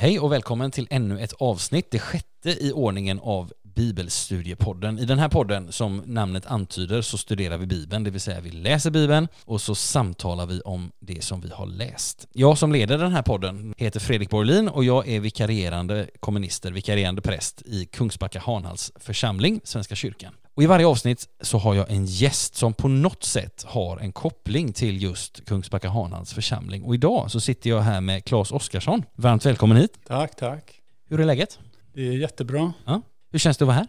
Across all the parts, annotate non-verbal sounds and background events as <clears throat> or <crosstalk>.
Hej och välkommen till ännu ett avsnitt, det sjätte i ordningen av Bibelstudiepodden. I den här podden, som namnet antyder, så studerar vi Bibeln, det vill säga vi läser Bibeln och så samtalar vi om det som vi har läst. Jag som leder den här podden heter Fredrik Borlin och jag är vikarierande kommunister, vikarierande präst i Kungsbacka Hanhals församling, Svenska kyrkan. Och i varje avsnitt så har jag en gäst som på något sätt har en koppling till just Kungsbacka Hanhals församling. Och idag så sitter jag här med Claes Oskarsson. Varmt välkommen hit. Tack, tack. Hur är läget? Det är jättebra. Ja. Hur känns det att vara här?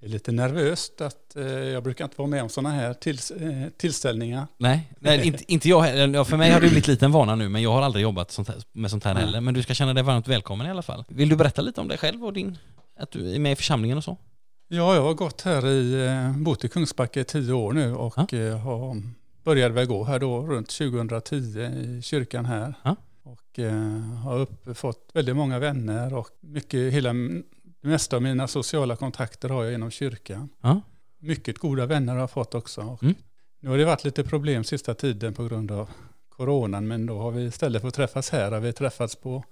Det är lite nervöst att eh, jag brukar inte vara med om sådana här tills, eh, tillställningar. Nej, nej inte, inte jag heller. För mig har det blivit lite en vana nu, men jag har aldrig jobbat sånt här, med sånt här Mm. heller. Men du ska känna dig varmt välkommen i alla fall. Vill du berätta lite om dig själv och din, att du är med i församlingen och så? Ja, jag har gått här i, eh, bott i Kungsbacka i tio år nu och Ja. eh, har, började väl gå här då runt 2010 i kyrkan här. Ja. Och eh, har upp, fått väldigt många vänner och mycket, hela, det mesta av mina sociala kontakter har jag inom kyrkan. Ja. Mycket goda vänner har jag fått också. Och Mm. Nu har det varit lite problem sista tiden på grund av coronan men då har vi istället för att träffas här har vi träffats på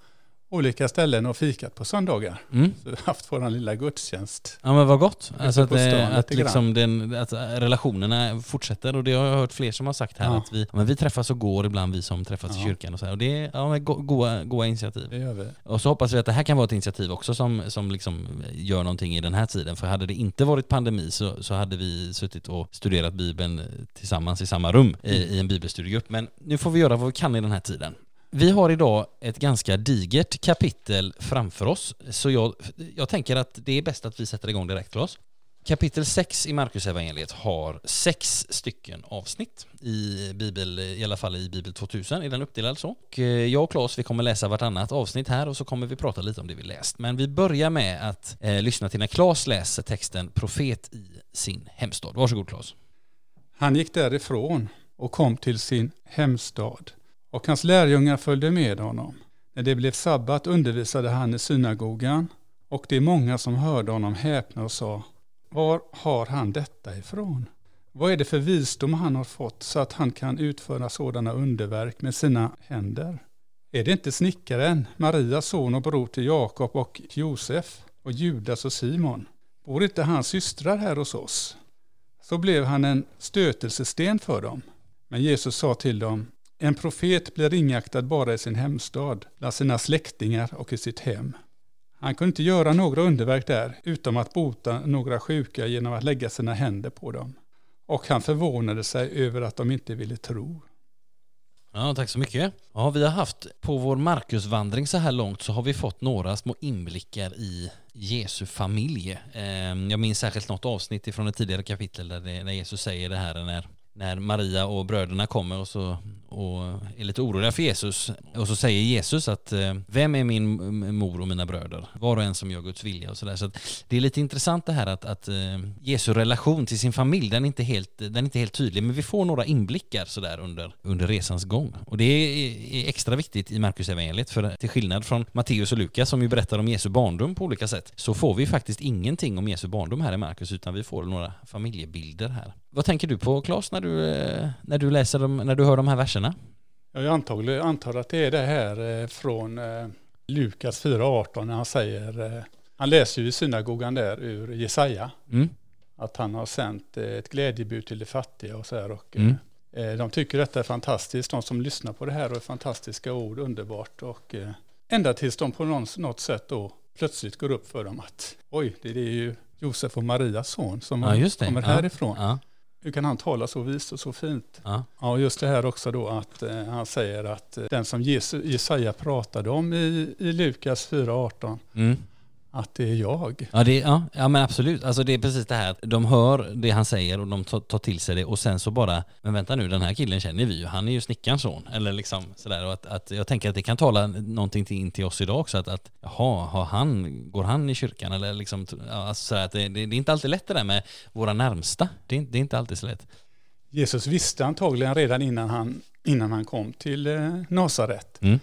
olika ställen och fikat på söndagar. Mm. Så vi har haft vår lilla gudstjänst. Ja men vad gott. Alltså att, det, att, liksom den, att relationerna fortsätter och det har jag hört fler som har sagt här Ja. att vi, men vi träffas och går ibland vi som träffas i Ja. kyrkan och så här. Och det är ja, men go- goa, goa initiativ. Det gör vi. Och så hoppas vi att det här kan vara ett initiativ också som, som liksom gör någonting i den här tiden. För hade det inte varit pandemi så, så hade vi suttit och studerat Bibeln tillsammans i samma rum i, i en bibelstudiegrupp. Men nu får vi göra vad vi kan i den här tiden. Vi har idag ett ganska digert kapitel framför oss, så jag, jag tänker att det är bäst att vi sätter igång direkt Claes. Kapitel 6 i Marcus evangeliet har sex stycken avsnitt i Bibel, i alla fall i Bibel 2000 är den uppdelad så. Och eh, jag och Claes vi kommer läsa vartannat avsnitt här och så kommer vi prata lite om det vi läst. Men vi börjar med att eh, lyssna till när Claes läser texten Profet i sin hemstad. Varsågod Claes. Han gick därifrån och kom till sin hemstad och hans lärjungar följde med honom. När det blev sabbat undervisade han i synagogan och det är många som hörde honom häpna och sa Var har han detta ifrån? Vad är det för visdom han har fått så att han kan utföra sådana underverk med sina händer? Är det inte snickaren, Marias son och bror till Jakob och Josef och Judas och Simon? Bor inte hans systrar här hos oss? Så blev han en stötelsesten för dem. Men Jesus sa till dem, en profet blir ringaktad bara i sin hemstad, bland sina släktingar och i sitt hem. Han kunde inte göra några underverk där, utom att bota några sjuka genom att lägga sina händer på dem. Och han förvånade sig över att de inte ville tro. Ja, tack så mycket. Ja, vi har haft på vår Markusvandring så här långt så har vi fått några små inblickar i Jesu familj. Ehm, jag minns särskilt något avsnitt ifrån ett tidigare kapitel där, det, där Jesus säger det här när, när Maria och bröderna kommer och, så, och är lite oroliga för Jesus. Och så säger Jesus att eh, vem är min mor och mina bröder? Var och en som gör Guds vilja och sådär. Så att det är lite intressant det här att, att eh, Jesu relation till sin familj, den är, inte helt, den är inte helt tydlig. Men vi får några inblickar sådär under, under resans gång. Och det är, är extra viktigt i Markus evangeliet för till skillnad från Matteus och Lukas som ju berättar om Jesu barndom på olika sätt så får vi faktiskt ingenting om Jesu barndom här i Markus utan vi får några familjebilder här. Vad tänker du på Claes när du, eh, när du läser dem, när du hör de här verserna? Jag antar, antar att det är det här eh, från eh, Lukas 4.18 när han säger, han läser ju i synagogan där ur Jesaja, Mm. att han har sänt ett glädjebud till de fattiga och så här. Och, Mm. De tycker detta är fantastiskt, de som lyssnar på det här och är fantastiska ord, underbart. Och ända tills de på något sätt då plötsligt går upp för dem att oj, det är ju Josef och Marias son som Ja, kommer Ja. härifrån. Ja, Hur kan han tala så vist och så fint? ja, Ja, just det här också då att eh, han säger att eh, den som Jesu, Jesaja pratade om i, i Lukas 4.18, mm. Att det är jag. Ja, det, ja, ja men absolut. Alltså det är precis det här de hör det han säger och de tar, till sig det och sen så bara, men vänta nu, den här killen känner vi ju, han är ju snickarens son. Eller liksom sådär. Och att, att jag tänker att det kan tala någonting till, in till oss idag också, att, att jaha, har han, går han i kyrkan? Eller liksom, ja, alltså sådär, att det, det, det är inte alltid lätt det där med våra närmsta. Det är, inte- det är inte alltid så lätt. Jesus visste antagligen redan innan han, innan han kom till eh, Nasaret Mm.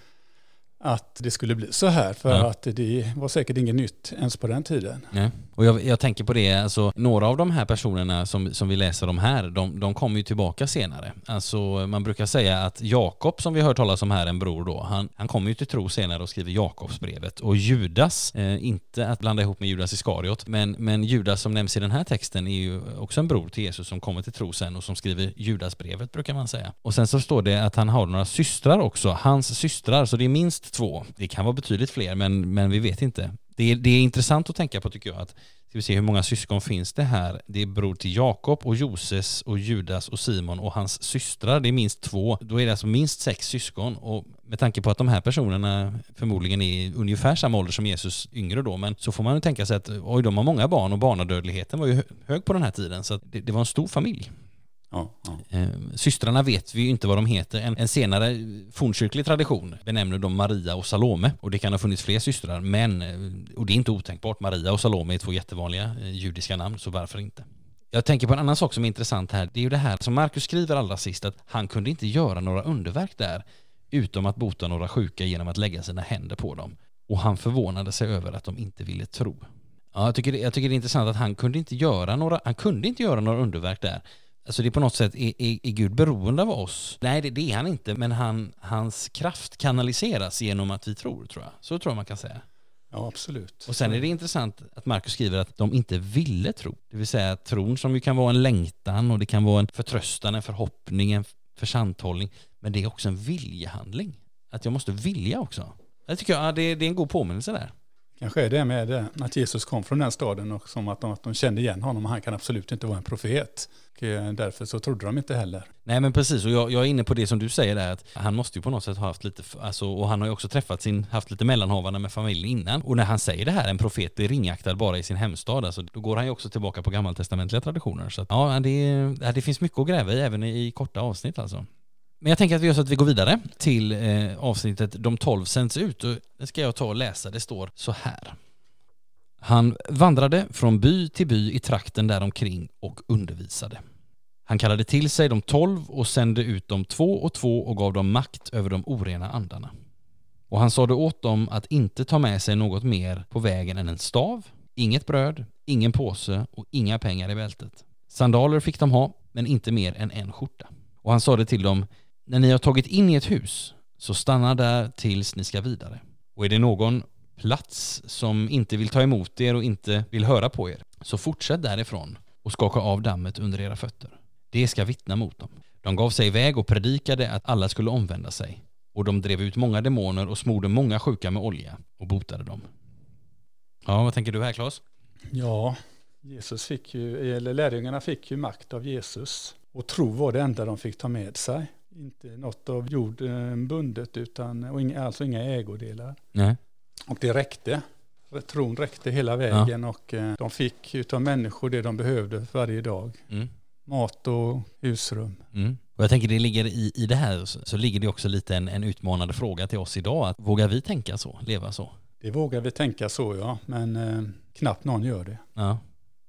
Att det skulle bli så här. För Ja. att det var säkert inget nytt ens på den tiden. Nej. Och jag, jag tänker på det, alltså några av de här personerna som, som vi läser om här, de, de kommer ju tillbaka senare. Alltså man brukar säga att Jakob som vi har hört talas om här, en bror då, han, han kommer ju till tro senare och skriver Jakobsbrevet. Och Judas, eh, inte att blanda ihop med Judas Iskariot, men, men Judas som nämns i den här texten är ju också en bror till Jesus som kommer till tro sen och som skriver Judasbrevet brukar man säga. Och sen så står det att han har några systrar också, hans systrar, så det är minst två. Det kan vara betydligt fler, men, men vi vet inte. Det är, det är intressant att tänka på tycker jag, att Ska vi se hur många syskon finns det här? Det är bror till Jakob och Joses och Judas och Simon och hans systrar. Det är minst två. Då är det alltså minst sex syskon och med tanke på att de här personerna förmodligen är ungefär samma ålder som Jesus yngre då, men så får man ju tänka sig att oj, de har många barn och barnadödligheten var ju hög på den här tiden så att det, det var en stor familj. Ja, ja. Ehm, systrarna vet vi ju inte vad de heter. En, en senare fornkyrklig tradition benämner de Maria och Salome och det kan ha funnits fler systrar men, eh, och det är inte otänkbart, Maria och Salome är två jättevanliga eh, judiska namn så varför inte? Jag tänker på en annan sak som är intressant här, det är ju det här som Markus skriver allra sist att han kunde inte göra några underverk där utom att bota några sjuka genom att lägga sina händer på dem. Och han förvånade sig över att de inte ville tro. Ja, jag tycker, jag tycker det är intressant att han kunde inte göra några, han kunde inte göra några underverk där. Alltså det är på något sätt, är, är, är Gud beroende av oss? Nej, det, det är han inte, men han, hans kraft kanaliseras genom att vi tror, tror jag. Så tror jag man kan säga. ja absolut. Och sen är det intressant att Markus skriver att de inte ville tro. Det vill säga tron som ju kan vara en längtan och det kan vara en förtröstan, en förhoppning, en försanthållning. Men det är också en viljehandling. Att jag måste vilja också. Jag tycker ja, det, det är en god påminnelse där. Kanske är det med det, att Jesus kom från den staden och som att de, att de kände igen honom. Han kan absolut inte vara en profet. Och eh, därför så trodde de inte heller. Nej men precis, och jag, jag är inne på det som du säger där, att han måste ju på något sätt ha haft lite, alltså, och han har ju också träffat sin, haft lite mellanhavande med familjen innan. Och när han säger det här, en profet blir ringaktad bara i sin hemstad, alltså, då går han ju också tillbaka på gammaltestamentliga traditioner. Så att, ja, det, det finns mycket att gräva i även i korta avsnitt alltså. Men jag tänker att vi gör så att vi går vidare till eh, avsnittet De tolv sänds ut och det ska jag ta och läsa, det står så här. Han vandrade från by till by i trakten däromkring och undervisade. Han kallade till sig de tolv och sände ut dem två och två och gav dem makt över de orena andarna. Och han sade åt dem att inte ta med sig något mer på vägen än en stav, inget bröd, ingen påse och inga pengar i bältet. Sandaler fick de ha, men inte mer än en skjorta. Och han sade till dem, när ni har tagit in i ett hus, så stanna där tills ni ska vidare. Och är det någon plats som inte vill ta emot er och inte vill höra på er, så fortsätt därifrån och skaka av dammet under era fötter. Det ska vittna mot dem. De gav sig iväg och predikade att alla skulle omvända sig. Och de drev ut många demoner och smorde många sjuka med olja och botade dem. Ja, vad tänker du här Claes? Ja, Jesus fick ju, eller lärjungarna fick ju makt av Jesus. Och tro var det enda de fick ta med sig. Inte något av jord eh, bundet utan, och inga, alltså inga ägodelar. Nej. Och det räckte. Tron räckte hela vägen och eh, de fick utav människor det de behövde varje dag. Mm. Mat och husrum. Mm. Och jag tänker det ligger i, i det här så, ligger det också lite en, en utmanande fråga till oss idag. Att vågar vi tänka så, leva så? Det vågar vi tänka så ja, men eh, knappt någon gör det. Ja.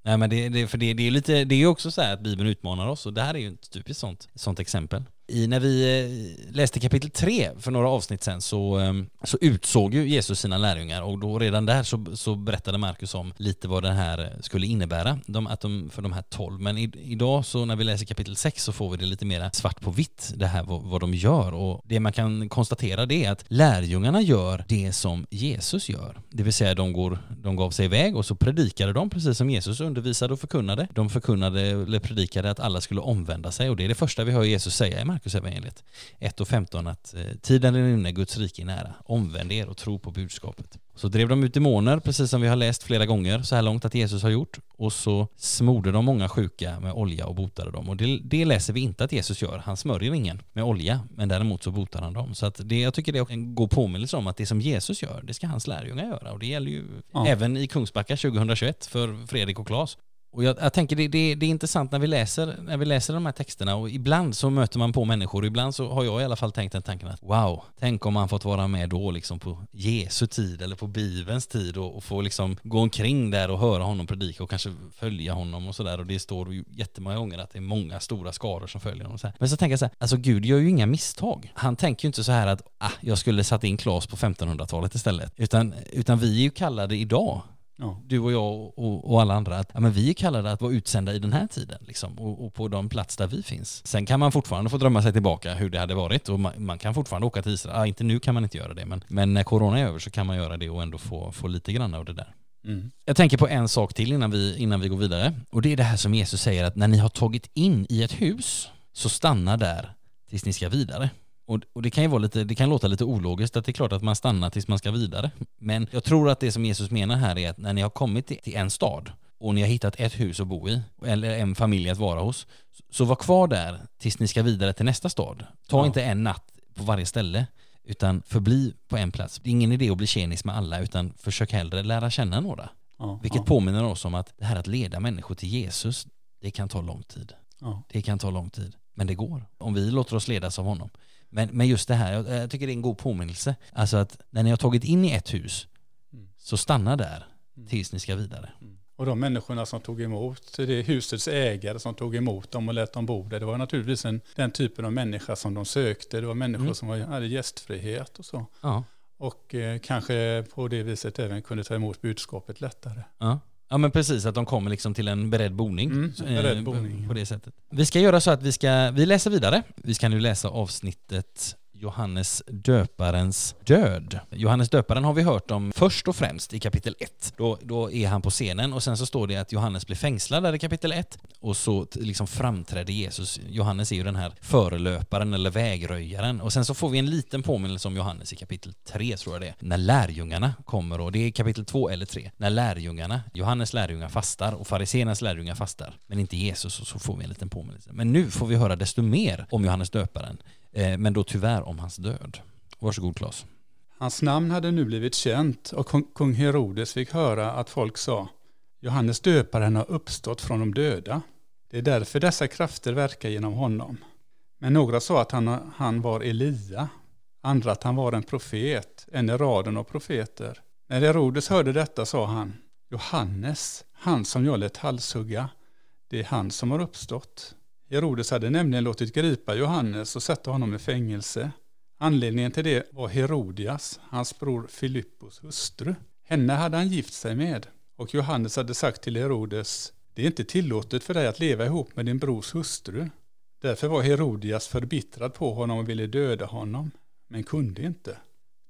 Nej men det, det, för det, det är lite, det är ju också så här att Bibeln utmanar oss och det här är ju ett typiskt sånt, sånt exempel. I, när vi eh, läste kapitel 3 för några avsnitt sen så, ehm, så utsåg ju Jesus sina lärjungar och då redan där så, så berättade Markus om lite vad det här eh, skulle innebära de, att de, för de här tolv. Men i, idag så när vi läser kapitel 6 så får vi det lite mer svart på vitt, det här vad, vad de gör. Och det man kan konstatera det är att lärjungarna gör det som Jesus gör. Det vill säga de, går, de gav sig iväg och så predikade de precis som Jesus undervisade och förkunnade. De förkunnade eller predikade att alla skulle omvända sig och det är det första vi hör Jesus säga i Markus evangeliet 1 och 15 att eh, tiden är inne, Guds rike är nära. Omvänd er och tro på budskapet. Så drev de ut demoner, precis som vi har läst flera gånger så här långt att Jesus har gjort. Och så smorde de många sjuka med olja och botade dem. Och det, det läser vi inte att Jesus gör. Han smörjer ingen med olja, men däremot så botar han dem. Så att det, jag tycker det är en god påminnelse om att det som Jesus gör, det ska hans lärjungar göra. Och det gäller ju Ja. även i Kungsbacka 2021 för Fredrik och Claes. Och jag, jag tänker det, det, det, är intressant när vi, läser, när vi läser de här texterna och ibland så möter man på människor ibland så har jag i alla fall tänkt den tanken att wow, tänk om man fått vara med då liksom på Jesu tid eller på Bibelns tid och, och få liksom gå omkring där och höra honom predika och kanske följa honom och sådär och det står ju jättemånga gånger att det är många stora skaror som följer honom. Så här. Men så tänker jag så här, alltså Gud gör ju inga misstag. Han tänker ju inte så här att ah, jag skulle satt in Klas på 1500-talet istället, utan, utan vi är ju kallade idag Ja. Du och jag och, och, alla andra, att ja, men vi är kallade att vara utsända i den här tiden liksom, och, och, på de plats där vi finns. Sen kan man fortfarande få drömma sig tillbaka hur det hade varit och man, man kan fortfarande åka till Israel. Ah, inte nu kan man inte göra det, men, men när corona är över så kan man göra det och ändå få, få lite grann av det där. Mm. Jag tänker på en sak till innan vi, innan vi går vidare och det är det här som Jesus säger att när ni har tagit in i ett hus så stanna där tills ni ska vidare. Och, och, det kan ju vara lite, det kan låta lite ologiskt att det är klart att man stannar tills man ska vidare. Men jag tror att det som Jesus menar här är att när ni har kommit till en stad och ni har hittat ett hus att bo i, eller en familj att vara hos, så var kvar där tills ni ska vidare till nästa stad. Ta ja. inte en natt på varje ställe, utan förbli på en plats. Det är ingen idé att bli tjenis med alla, utan försök hellre lära känna några. Ja, Vilket ja. påminner oss om att det här att leda människor till Jesus, det kan ta lång tid. Det kan ta lång tid, men det går. Om vi låter oss ledas av honom. Men, men just det här, jag, jag, tycker det är en god påminnelse. Alltså att när ni har tagit in i ett hus, mm. så stanna där mm. tills ni ska vidare. Mm. Och de människorna som tog emot, det är husets ägare som tog emot dem och lät dem bo där. Det var naturligtvis en, den typen av människa som de sökte. Det var människor mm. som var, hade gästfrihet och så. Ja. Och eh, kanske på det viset även kunde ta emot budskapet lättare. Ja. Ja men precis, att de kommer liksom till en beredd boning. Mm, beredd eh, boning. På det sättet. Vi ska göra så att vi ska, vi läser vidare. Vi ska nu läsa avsnittet Johannes döparens död. Johannes döparen har vi hört om först och främst i kapitel 1. Då, då är han på scenen och sen så står det att Johannes blir fängslad där i kapitel 1 och så liksom framträder Jesus. Johannes är ju den här förelöparen eller vägröjaren och sen så får vi en liten påminnelse om Johannes i kapitel 3 tror jag det är. När lärjungarna kommer och det är kapitel 2 eller 3. När lärjungarna, Johannes lärjungar fastar och fariséernas lärjungar fastar men inte Jesus och så får vi en liten påminnelse. Men nu får vi höra desto mer om Johannes döparen Eh, men då tyvärr om hans död. Varsågod Claes. Hans namn hade nu blivit känt och kung Herodes fick höra att folk sa Johannes döparen har uppstått från de döda. Det är därför dessa krafter verkar genom honom. Men några sa att han, han var Elia, andra att han var en profet, en i raden av profeter. När Herodes hörde detta sa han Johannes, han som jag lät halshugga, det är han som har uppstått. Herodes hade nämligen låtit gripa Johannes och sätta honom i fängelse. Anledningen till det var Herodias, hans bror Filippos hustru. Henne hade han gift sig med. Och Johannes hade sagt till Herodes, det är inte tillåtet för dig att leva ihop med din brors hustru. Därför var Herodias förbittrad på honom och ville döda honom, men kunde inte.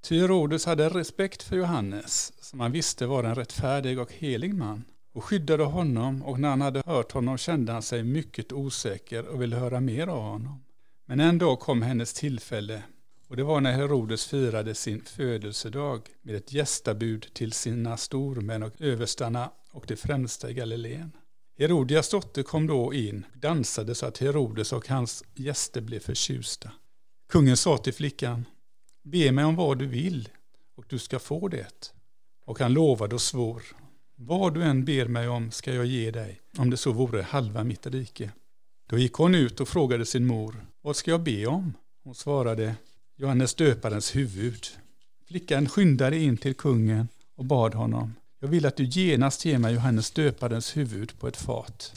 Ty Herodes hade respekt för Johannes, som han visste var en rättfärdig och helig man och skyddade honom och när han hade hört honom kände han sig mycket osäker och ville höra mer av honom. Men en dag kom hennes tillfälle och det var när Herodes firade sin födelsedag med ett gästabud till sina stormän och överstarna och de främsta i Galileen. Herodias dotter kom då in och dansade så att Herodes och hans gäster blev förtjusta. Kungen sa till flickan, be mig om vad du vill och du ska få det. Och han lovade och svor, vad du än ber mig om ska jag ge dig, om det så vore halva mitt rike. Då gick hon ut och frågade sin mor, vad ska jag be om? Hon svarade, Johannes döparens huvud. Flickan skyndade in till kungen och bad honom, jag vill att du genast ger mig Johannes döparens huvud på ett fat.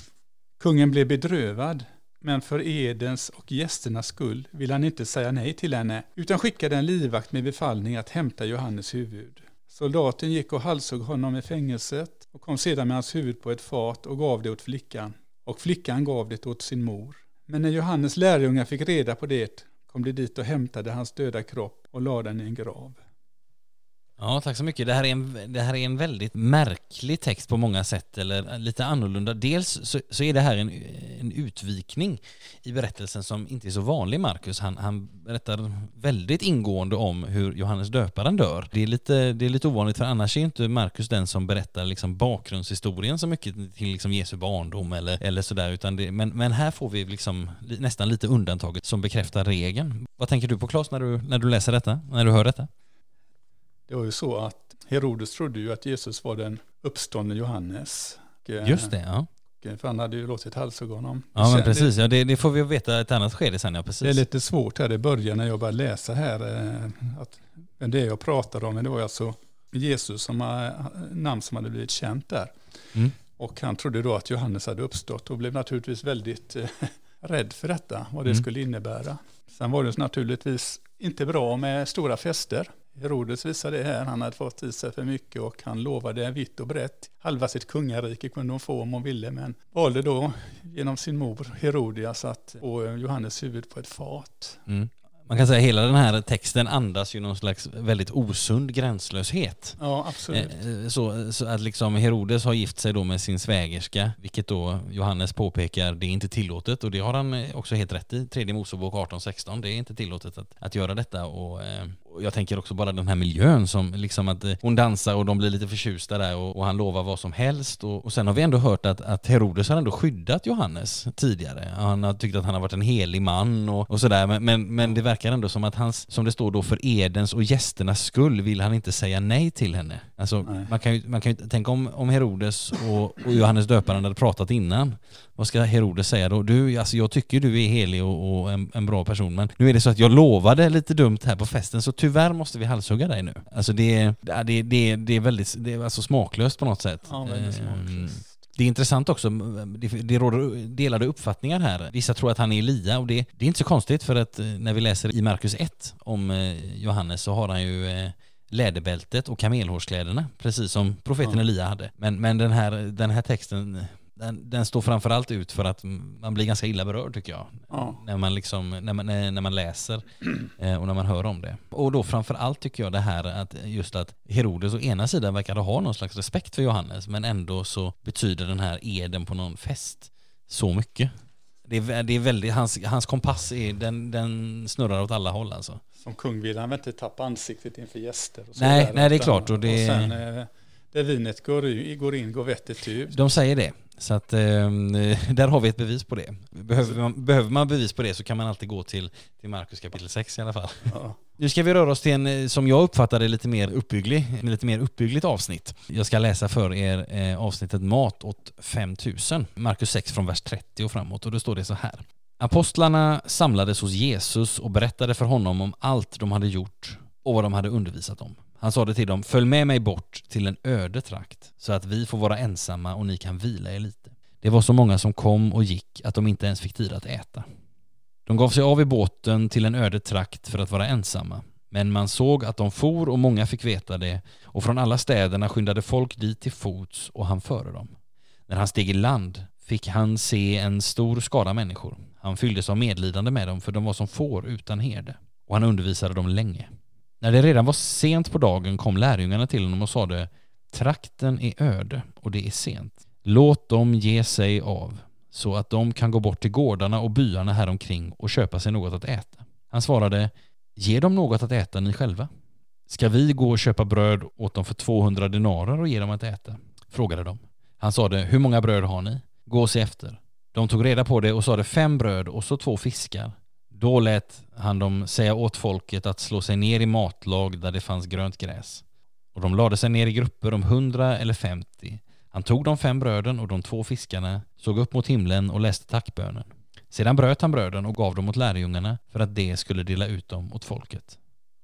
Kungen blev bedrövad, men för edens och gästernas skull ville han inte säga nej till henne, utan skickade en livvakt med befallning att hämta Johannes huvud. Soldaten gick och halshögg honom i fängelset och kom sedan med hans huvud på ett fat och gav det åt flickan. Och flickan gav det åt sin mor. Men när Johannes lärjungar fick reda på det kom de dit och hämtade hans döda kropp och lade den i en grav. Ja, tack så mycket. Det här, är en, det här är en väldigt märklig text på många sätt, eller lite annorlunda. Dels så, så är det här en, en utvikning i berättelsen som inte är så vanlig, Markus. Han, han berättar väldigt ingående om hur Johannes döparen dör. Det är lite, det är lite ovanligt, för annars är inte Markus den som berättar liksom bakgrundshistorien så mycket till liksom Jesu barndom eller, eller sådär. Utan det, men, men här får vi liksom nästan lite undantaget som bekräftar regeln. Vad tänker du på Claes när du, när du läser detta, när du hör detta? Det var ju så att Herodes trodde ju att Jesus var den uppståndne Johannes. Eh, Just det, ja. eh, för han hade ju låtit halshugga honom. Ja, men precis. Ja, det, det får vi veta ett annat skede sen. Ja, precis. Det är lite svårt här i början när jag började läsa här. eh, Att, men det jag pratade om, men det var ju alltså Jesus som namn som hade blivit känt där. Mm. Och han trodde då att Johannes hade uppstått och blev naturligtvis väldigt <laughs> rädd för detta, vad det Mm. skulle innebära. Sen var det naturligtvis inte bra med stora fester. Herodes visade det här, han hade fått i sig för mycket och han lovade vitt och brett. Halva sitt kungarike kunde hon få om hon ville, men valde då genom sin mor Herodias att få Johannes huvud på ett fat. Mm. Man kan säga att hela den här texten andas ju någon slags väldigt osund gränslöshet. Ja, absolut. Eh, Så, så att liksom Herodes har gift sig då med sin svägerska, vilket då Johannes påpekar, det är inte tillåtet och det har han eh, också helt rätt i. Tredje Mosebok 18-16, det är inte tillåtet att, att göra detta eh, och jag tänker också bara den här miljön som liksom att eh, hon dansar och de blir lite förtjusta där och, och han lovar vad som helst och, och sen har vi ändå hört att, att Herodes har ändå skyddat Johannes tidigare. Han har tyckt att han har varit en helig man och, och sådär men, men, men det verkar ändå som att hans, som det står då för edens och gästernas skull vill han inte säga nej till henne. Alltså Nej. man kan ju, man kan ju tänka om, om Herodes och, och Johannes döparen hade pratat innan. Vad ska Herodes säga då? Du, alltså jag tycker du är helig och, och en, en bra person men nu är det så att jag lovade lite dumt här på festen så tyvärr måste vi halshugga dig nu. Alltså det, det, det, det är väldigt, det är alltså smaklöst på något sätt. Ja, väldigt Ehm, smaklöst. det är intressant också, det, det råder delade uppfattningar här. Vissa tror att han är Elia och det, det är inte så konstigt för att eh, när vi läser i Markus 1 om eh, Johannes så har han ju eh, läderbältet och kamelhårskläderna precis som profeten Ja. Elia hade. Men, men den, här, den här texten den, den står framförallt ut för att man blir ganska illa berörd tycker jag. Ja. När, man liksom, när, man, när man läser <clears throat> eh, och när man hör om det. Och då framförallt tycker jag det här att just att Herodes å ena sidan verkade ha någon slags respekt för Johannes men ändå så betyder den här eden på någon fest så mycket. Det är, det är väldigt, hans, hans kompass är, den, den snurrar åt alla håll alltså. Som kung vill han väl inte tappa ansiktet inför gäster. Och Nej, nej, det är klart, och det- sen eh, där vinet går, in går vettet ut. De säger det. Så att eh, <laughs> där har vi ett bevis på det. Behöver man, behöver man bevis på det så kan man alltid gå till, till Markus kapitel 6 i alla fall. Ja. <laughs> Nu ska vi röra oss till en, eh, som jag uppfattar det, lite mer uppbygglig, en lite mer uppbyggligt avsnitt. Jag ska läsa för er eh, avsnittet Mat åt 5000, Markus 6 från vers 30 och framåt och då står det så här. Apostlarna samlades hos Jesus och berättade för honom om allt de hade gjort och vad de hade undervisat om. Han sade till dem, följ med mig bort till en öde trakt så att vi får vara ensamma och ni kan vila er lite. Det var så många som kom och gick att de inte ens fick tid att äta. De gav sig av i båten till en öde trakt för att vara ensamma. Men man såg att de for och många fick veta det och från alla städerna skyndade folk dit till fots och han före dem. När han steg i land fick han se en stor skara människor. Han fylldes av medlidande med dem för de var som får utan herde. Och han undervisade dem länge. När det redan var sent på dagen kom lärjungarna till honom och sade Trakten är öde och det är sent. Låt dem ge sig av så att de kan gå bort till gårdarna och byarna häromkring och köpa sig något att äta. Han svarade Ge dem något att äta ni själva. Ska vi gå och köpa bröd åt dem för 200 denarer och ge dem att äta? Frågade de. Han sade Hur många bröd har ni? Gå och se efter. De tog reda på det och sade fem bröd och så två fiskar. Då lät han dem säga åt folket att slå sig ner i matlag där det fanns grönt gräs. Och de lade sig ner i grupper om hundra eller femtio. Han tog de fem bröden och de två fiskarna, såg upp mot himlen och läste tackbönen. Sedan bröt han bröden och gav dem åt lärjungarna för att de skulle dela ut dem åt folket.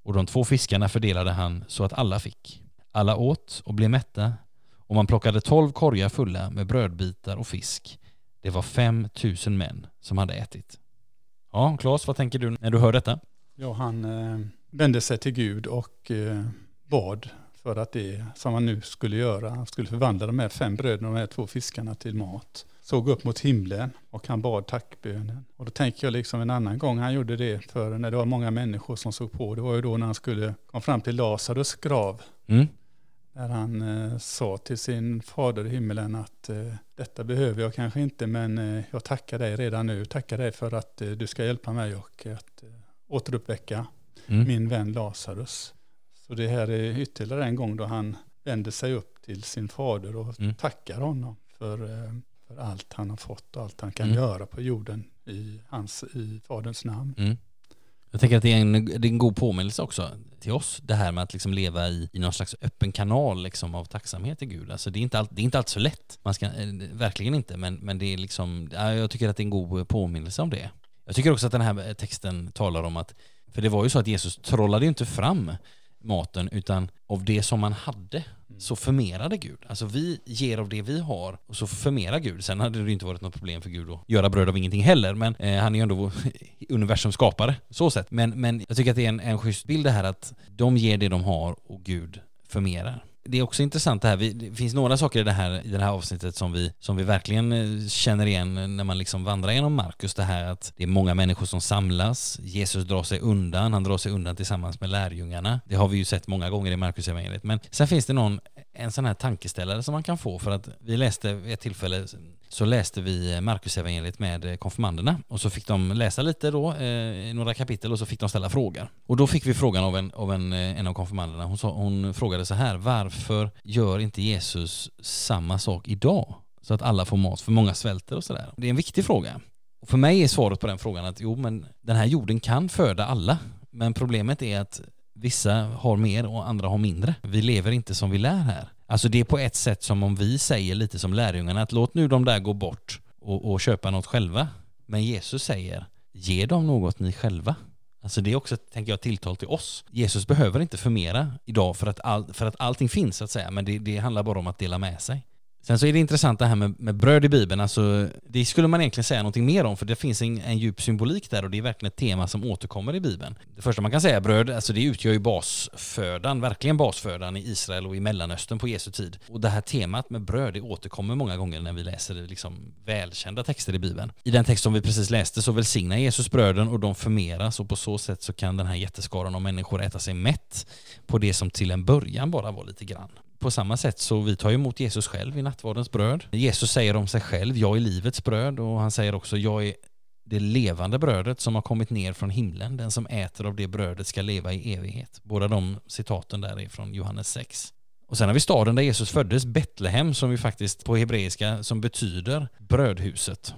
Och de två fiskarna fördelade han så att alla fick. Alla åt och blev mätta och man plockade tolv korgar fulla med brödbitar och fisk. Det var fem tusen män som hade ätit. Ja, Claes, vad tänker du när du hör detta? Ja, han eh, vände sig till Gud och eh, bad för att det som han nu skulle göra, han skulle förvandla de här fem bröden och de här två fiskarna till mat. Såg upp mot himlen och han bad tackbönen. Och då tänker jag liksom en annan gång han gjorde det för när det var många människor som såg på. Det var ju då när han skulle komma fram till Lazarus grav. Mm? När han eh, sa till sin fader i himmelen att eh, detta behöver jag kanske inte men eh, jag tackar dig redan nu. Tackar dig för att eh, du ska hjälpa mig och att eh, återuppväcka Mm. min vän Lazarus. Så det här är ytterligare en gång då han vänder sig upp till sin fader och Mm. tackar honom för, eh, för allt han har fått och allt han kan Mm. göra på jorden i, hans, i faderns namn. Jag tänker att det är en, det är en god påminnelse också till oss, det här med att liksom leva i, i någon slags öppen kanal liksom av tacksamhet till Gud. Alltså det är inte, all, det är inte alltid så lätt, man ska, eh, verkligen inte, men, men det är liksom, ja, jag tycker att det är en god påminnelse om det. Jag tycker också att den här texten talar om att, för det var ju så att Jesus trollade ju inte fram maten utan av det som man hade mm. så förmerade Gud. Alltså vi ger av det vi har och så förmerar Gud. Sen hade det inte varit något problem för Gud att göra bröd av ingenting heller, men eh, han är ju ändå <laughs> universums skapare, så sett. Men, men jag tycker att det är en, en schysst bild det här att de ger det de har och Gud förmerar det är också intressant det här, det finns några saker i det här, i det här avsnittet som vi, som vi verkligen eh, känner igen när man liksom vandrar genom Markus. Det här att det är många människor som samlas, Jesus drar sig undan, han drar sig undan tillsammans med lärjungarna. Det har vi ju sett många gånger i Markus evangeliet. Men sen finns det någon, en sån här tankeställare som man kan få för att vi läste vid ett tillfälle så läste vi Marcus evangeliet med konfirmanderna och så fick de läsa lite då, eh, några kapitel och så fick de ställa frågor. Och då fick vi frågan av en av, en, eh, en av konfirmanderna, hon, sa, hon frågade så här, varför gör inte Jesus samma sak idag? Så att alla får mat, för många svälter och sådär. Det är en viktig fråga. Och för mig är svaret på den frågan att jo, men den här jorden kan föda alla. Men problemet är att vissa har mer och andra har mindre. Vi lever inte som vi lär här. Alltså det är på ett sätt som om vi säger lite som lärjungarna att låt nu de där gå bort och, och köpa något själva. Men Jesus säger ge dem något ni själva. Alltså det är också, tänker jag, tilltal till oss. Jesus behöver inte förmera idag för att, all, för att allting finns så att säga, men det, det handlar bara om att dela med sig. Sen så är det intressant det här med, med bröd i Bibeln, alltså, det skulle man egentligen säga någonting mer om för det finns en, en djup symbolik där och det är verkligen ett tema som återkommer i Bibeln. Det första man kan säga är bröd, alltså det utgör ju basfödan, verkligen basfödan i Israel och i Mellanöstern på Jesu tid. Och det här temat med bröd, det återkommer många gånger när vi läser liksom välkända texter i Bibeln. I den text som vi precis läste så välsignar Jesus bröden och de förmeras och på så sätt så kan den här jätteskaran av människor äta sig mätt på det som till en början bara var lite grann. På samma sätt så vi tar emot Jesus själv i nattvardens bröd. Jesus säger om sig själv, jag är livets bröd och han säger också, jag är det levande brödet som har kommit ner från himlen. Den som äter av det brödet ska leva i evighet. Båda de citaten där är från Johannes 6. Och sen har vi staden där Jesus föddes, Betlehem, som ju faktiskt på hebreiska som betyder brödhuset.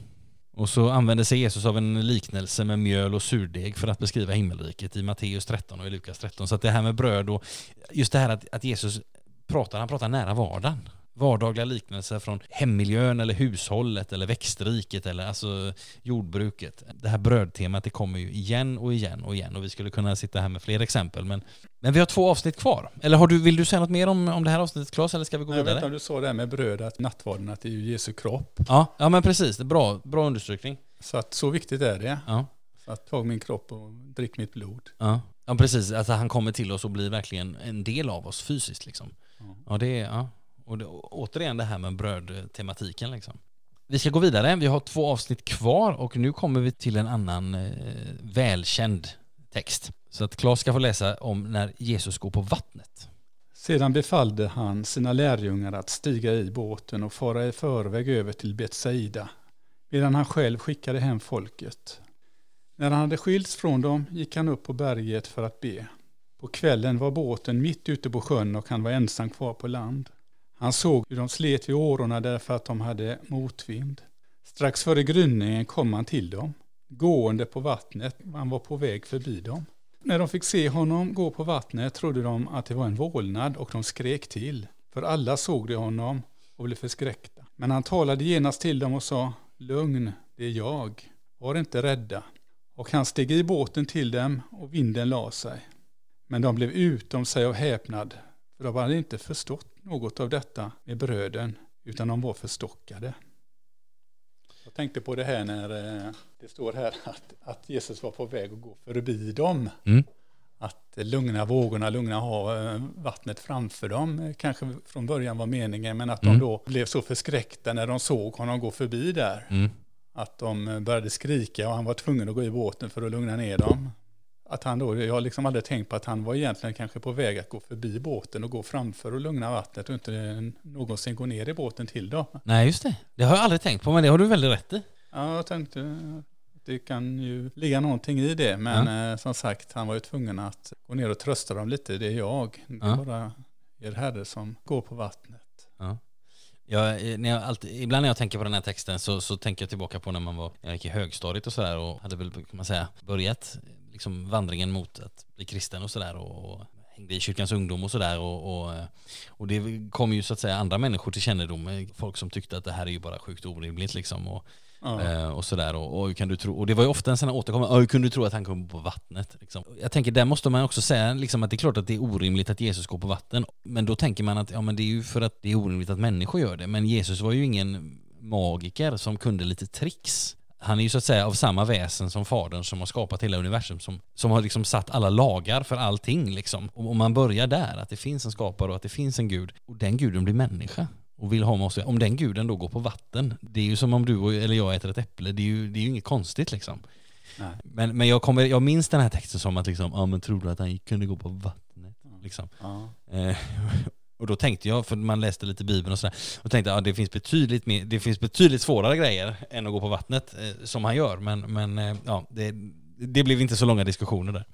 Och så använder sig Jesus av en liknelse med mjöl och surdeg för att beskriva himmelriket i Matteus 13 och i Lukas 13. Så att det här med bröd och just det här att, att Jesus pratar, han pratar nära vardagen. Vardagliga liknelser från hemmiljön eller hushållet eller växtriket eller alltså jordbruket. Det här brödtemat det kommer ju igen och igen och igen och vi skulle kunna sitta här med fler exempel men, men vi har två avsnitt kvar. Eller har du, vill du säga något mer om, om det här avsnittet Claes eller ska vi gå vidare? Jag vet inte om du sa det här med bröd, att nattvarden, att det är ju Jesu kropp. Ja, ja men precis, bra, bra understrykning. Så att så viktigt är det. Ja. Så att tag min kropp och drick mitt blod. Ja. Ja precis, alltså han kommer till oss och blir verkligen en del av oss fysiskt liksom. Ja, det är, ja. Och det, återigen det här med brödtematiken liksom. Vi ska gå vidare, vi har två avsnitt kvar och nu kommer vi till en annan eh, välkänd text. Så att Claes ska få läsa om när Jesus går på vattnet. Sedan befallde han sina lärjungar att stiga i båten och fara i förväg över till Betsaida, medan han själv skickade hem folket. När han hade skilts från dem gick han upp på berget för att be. På kvällen var båten mitt ute på sjön och han var ensam kvar på land. Han såg hur de slet vid årorna därför att de hade motvind. Strax före gryningen kom han till dem, gående på vattnet. Han var på väg förbi dem. När de fick se honom gå på vattnet trodde de att det var en vålnad och de skrek till. För alla såg de honom och blev förskräckta. Men han talade genast till dem och sa, lugn, det är jag. Var inte rädda. Och han steg i båten till dem och vinden la sig. Men de blev utom sig av häpnad, för de hade inte förstått något av detta med bröden, utan de var förstockade. Jag tänkte på det här när eh, det står här att, att Jesus var på väg att gå förbi dem. Mm. Att lugna vågorna, lugna ha eh, vattnet framför dem, eh, kanske från början var meningen, men att mm. de då blev så förskräckta när de såg honom gå förbi där. Mm. Att de började skrika och han var tvungen att gå i båten för att lugna ner dem att han då, jag har liksom aldrig tänkt på att han var egentligen kanske på väg att gå förbi båten och gå framför och lugna vattnet och inte någonsin gå ner i båten till då. Nej, just det. Det har jag aldrig tänkt på, men det har du väldigt rätt i. Ja, jag tänkte det kan ju ligga någonting i det, men ja. eh, som sagt, han var ju tvungen att gå ner och trösta dem lite. Det är jag, det är ja. bara er herre som går på vattnet. Ja. Jag, när jag alltid, ibland när jag tänker på den här texten så, så tänker jag tillbaka på när man var, jag gick i högstadiet och sådär och hade väl, kan man säga, börjat liksom vandringen mot att bli kristen och sådär och, hängde i kyrkans ungdom och sådär och, och, och det kom ju så att säga andra människor till kännedom, folk som tyckte att det här är ju bara sjukt orimligt liksom och, Ja. eh, och sådär och, och, kan du tro, och det var ju ofta en sån här återkommande, "Ja, hur kunde du tro att han kom på vattnet? Liksom. Jag tänker där måste man också säga liksom, att det är klart att det är orimligt att Jesus går på vatten, men då tänker man att ja, men det är ju för att det är orimligt att människor gör det, men Jesus var ju ingen magiker som kunde lite tricks. Han är ju så att säga av samma väsen som fadern som har skapat hela universum, som, som har liksom satt alla lagar för allting. Liksom. Om man börjar där, att det finns en skapare och att det finns en gud, och den guden blir människa och vill ha med oss. Om den guden då går på vatten, det är ju som om du och- eller jag äter ett äpple, det är ju, det är ju inget konstigt liksom. Nej. Men, men jag, kommer, jag minns den här texten som att liksom, ja men tror du att han kunde gå på vattnet? Liksom. Ja. Eh, och då tänkte jag, för man läste lite Bibeln och sådär, och tänkte ja, det finns betydligt mer, det finns betydligt svårare grejer än att gå på vattnet, eh, som han gör. Men, men eh, ja, det, det blev inte så långa diskussioner där.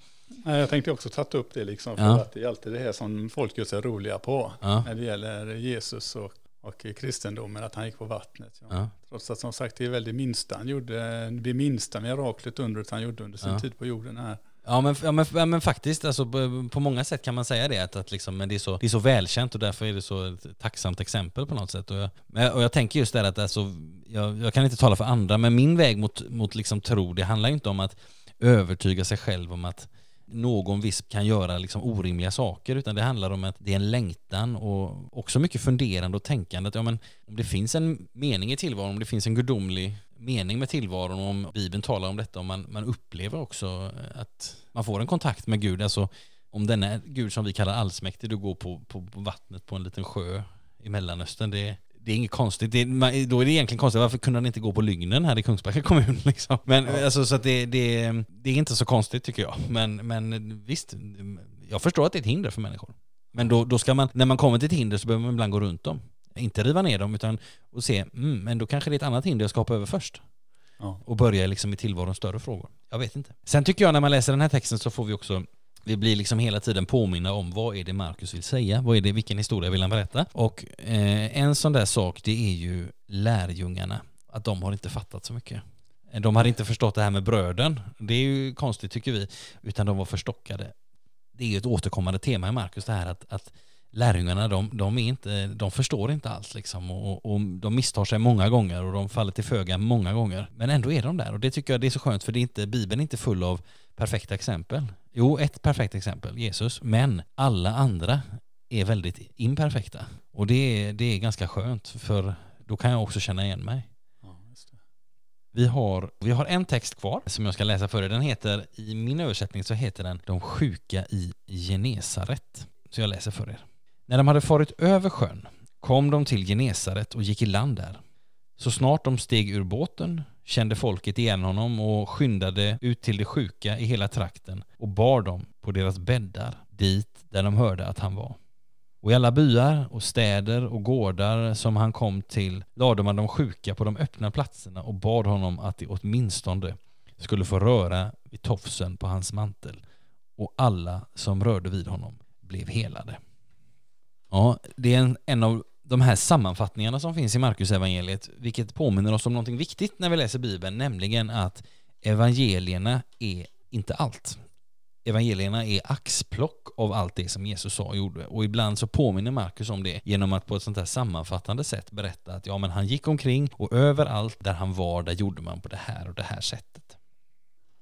Nej, Jag tänkte också tagit upp det liksom, för Ja. att det är alltid det här som folk gör sig roliga på. Ja. När det gäller Jesus och, och kristendomen, att han gick på vattnet. Ja. Ja. Trots att som sagt det är väl det minsta han gjorde, det minsta miraklet undret han gjorde under sin tid på jorden här. Ja men, ja, men, ja, men faktiskt, alltså, på, på många sätt kan man säga det, att, att liksom, men det, är så, det är så välkänt och därför är det så ett tacksamt exempel på något sätt. Och jag, och jag tänker just där att alltså, jag, jag kan inte tala för andra, men min väg mot, mot liksom tro, det handlar inte om att övertyga sig själv om att någon viss kan göra liksom orimliga saker, utan det handlar om att det är en längtan och också mycket funderande och tänkande att ja, men, om det finns en mening i tillvaron, om det finns en gudomlig mening med tillvaron och om Bibeln talar om detta och man, man upplever också att man får en kontakt med Gud, alltså om denna Gud som vi kallar allsmäktig, du går på, på, på vattnet på en liten sjö i Mellanöstern, det, det är inget konstigt. Det, man, då är det egentligen konstigt, varför kunde han inte gå på Lygnen här i Kungsbacka kommun? <laughs> Liksom? Men alltså, så det, det, det är inte så konstigt tycker jag. Men, men visst, jag förstår att det är ett hinder för människor. Men då, då ska man, när man kommer till ett hinder så behöver man ibland gå runt dem. Inte riva ner dem utan och se, mm, men då kanske det är ett annat hinder jag ska hoppa över först. Ja. Och börja liksom i tillvarons större frågor. Jag vet inte. Sen tycker jag när man läser den här texten så får vi också vi blir liksom hela tiden påminna om vad är det Markus vill säga, vad är det, vilken historia vill han berätta? Och eh, en sån där sak det är ju lärjungarna, att de har inte fattat så mycket. De hade inte förstått det här med bröden, det är ju konstigt tycker vi, utan de var förstockade. Det är ju ett återkommande tema i Markus det här att, att lärjungarna de, de, är inte, de förstår inte alls liksom och, och de misstar sig många gånger och de faller till föga många gånger. Men ändå är de där och det tycker jag det är så skönt för det är inte, Bibeln är inte full av perfekta exempel. Jo, ett perfekt exempel, Jesus, men alla andra är väldigt imperfekta. Och det är, det är ganska skönt för då kan jag också känna igen mig. Ja. Vi har, vi har en text kvar som jag ska läsa för er. Den heter, i min översättning så heter den De sjuka i Genesaret. Så jag läser för er. När de hade farit över sjön kom de till Genesaret och gick i land där. Så snart de steg ur båten kände folket igen honom och skyndade ut till de sjuka i hela trakten och bar dem på deras bäddar dit där de hörde att han var. Och i alla byar och städer och gårdar som han kom till lade man de sjuka på de öppna platserna och bad honom att de åtminstone skulle få röra vid tofsen på hans mantel. Och alla som rörde vid honom blev helade. Ja, det är en, en av de här sammanfattningarna som finns i Markus evangeliet, vilket påminner oss om någonting viktigt när vi läser Bibeln, nämligen att evangelierna är inte allt. Evangelierna är axplock av allt det som Jesus sa och gjorde. Och ibland så påminner Markus om det genom att på ett sånt här sammanfattande sätt berätta att ja, men han gick omkring och överallt där han var, där gjorde man på det här och det här sättet.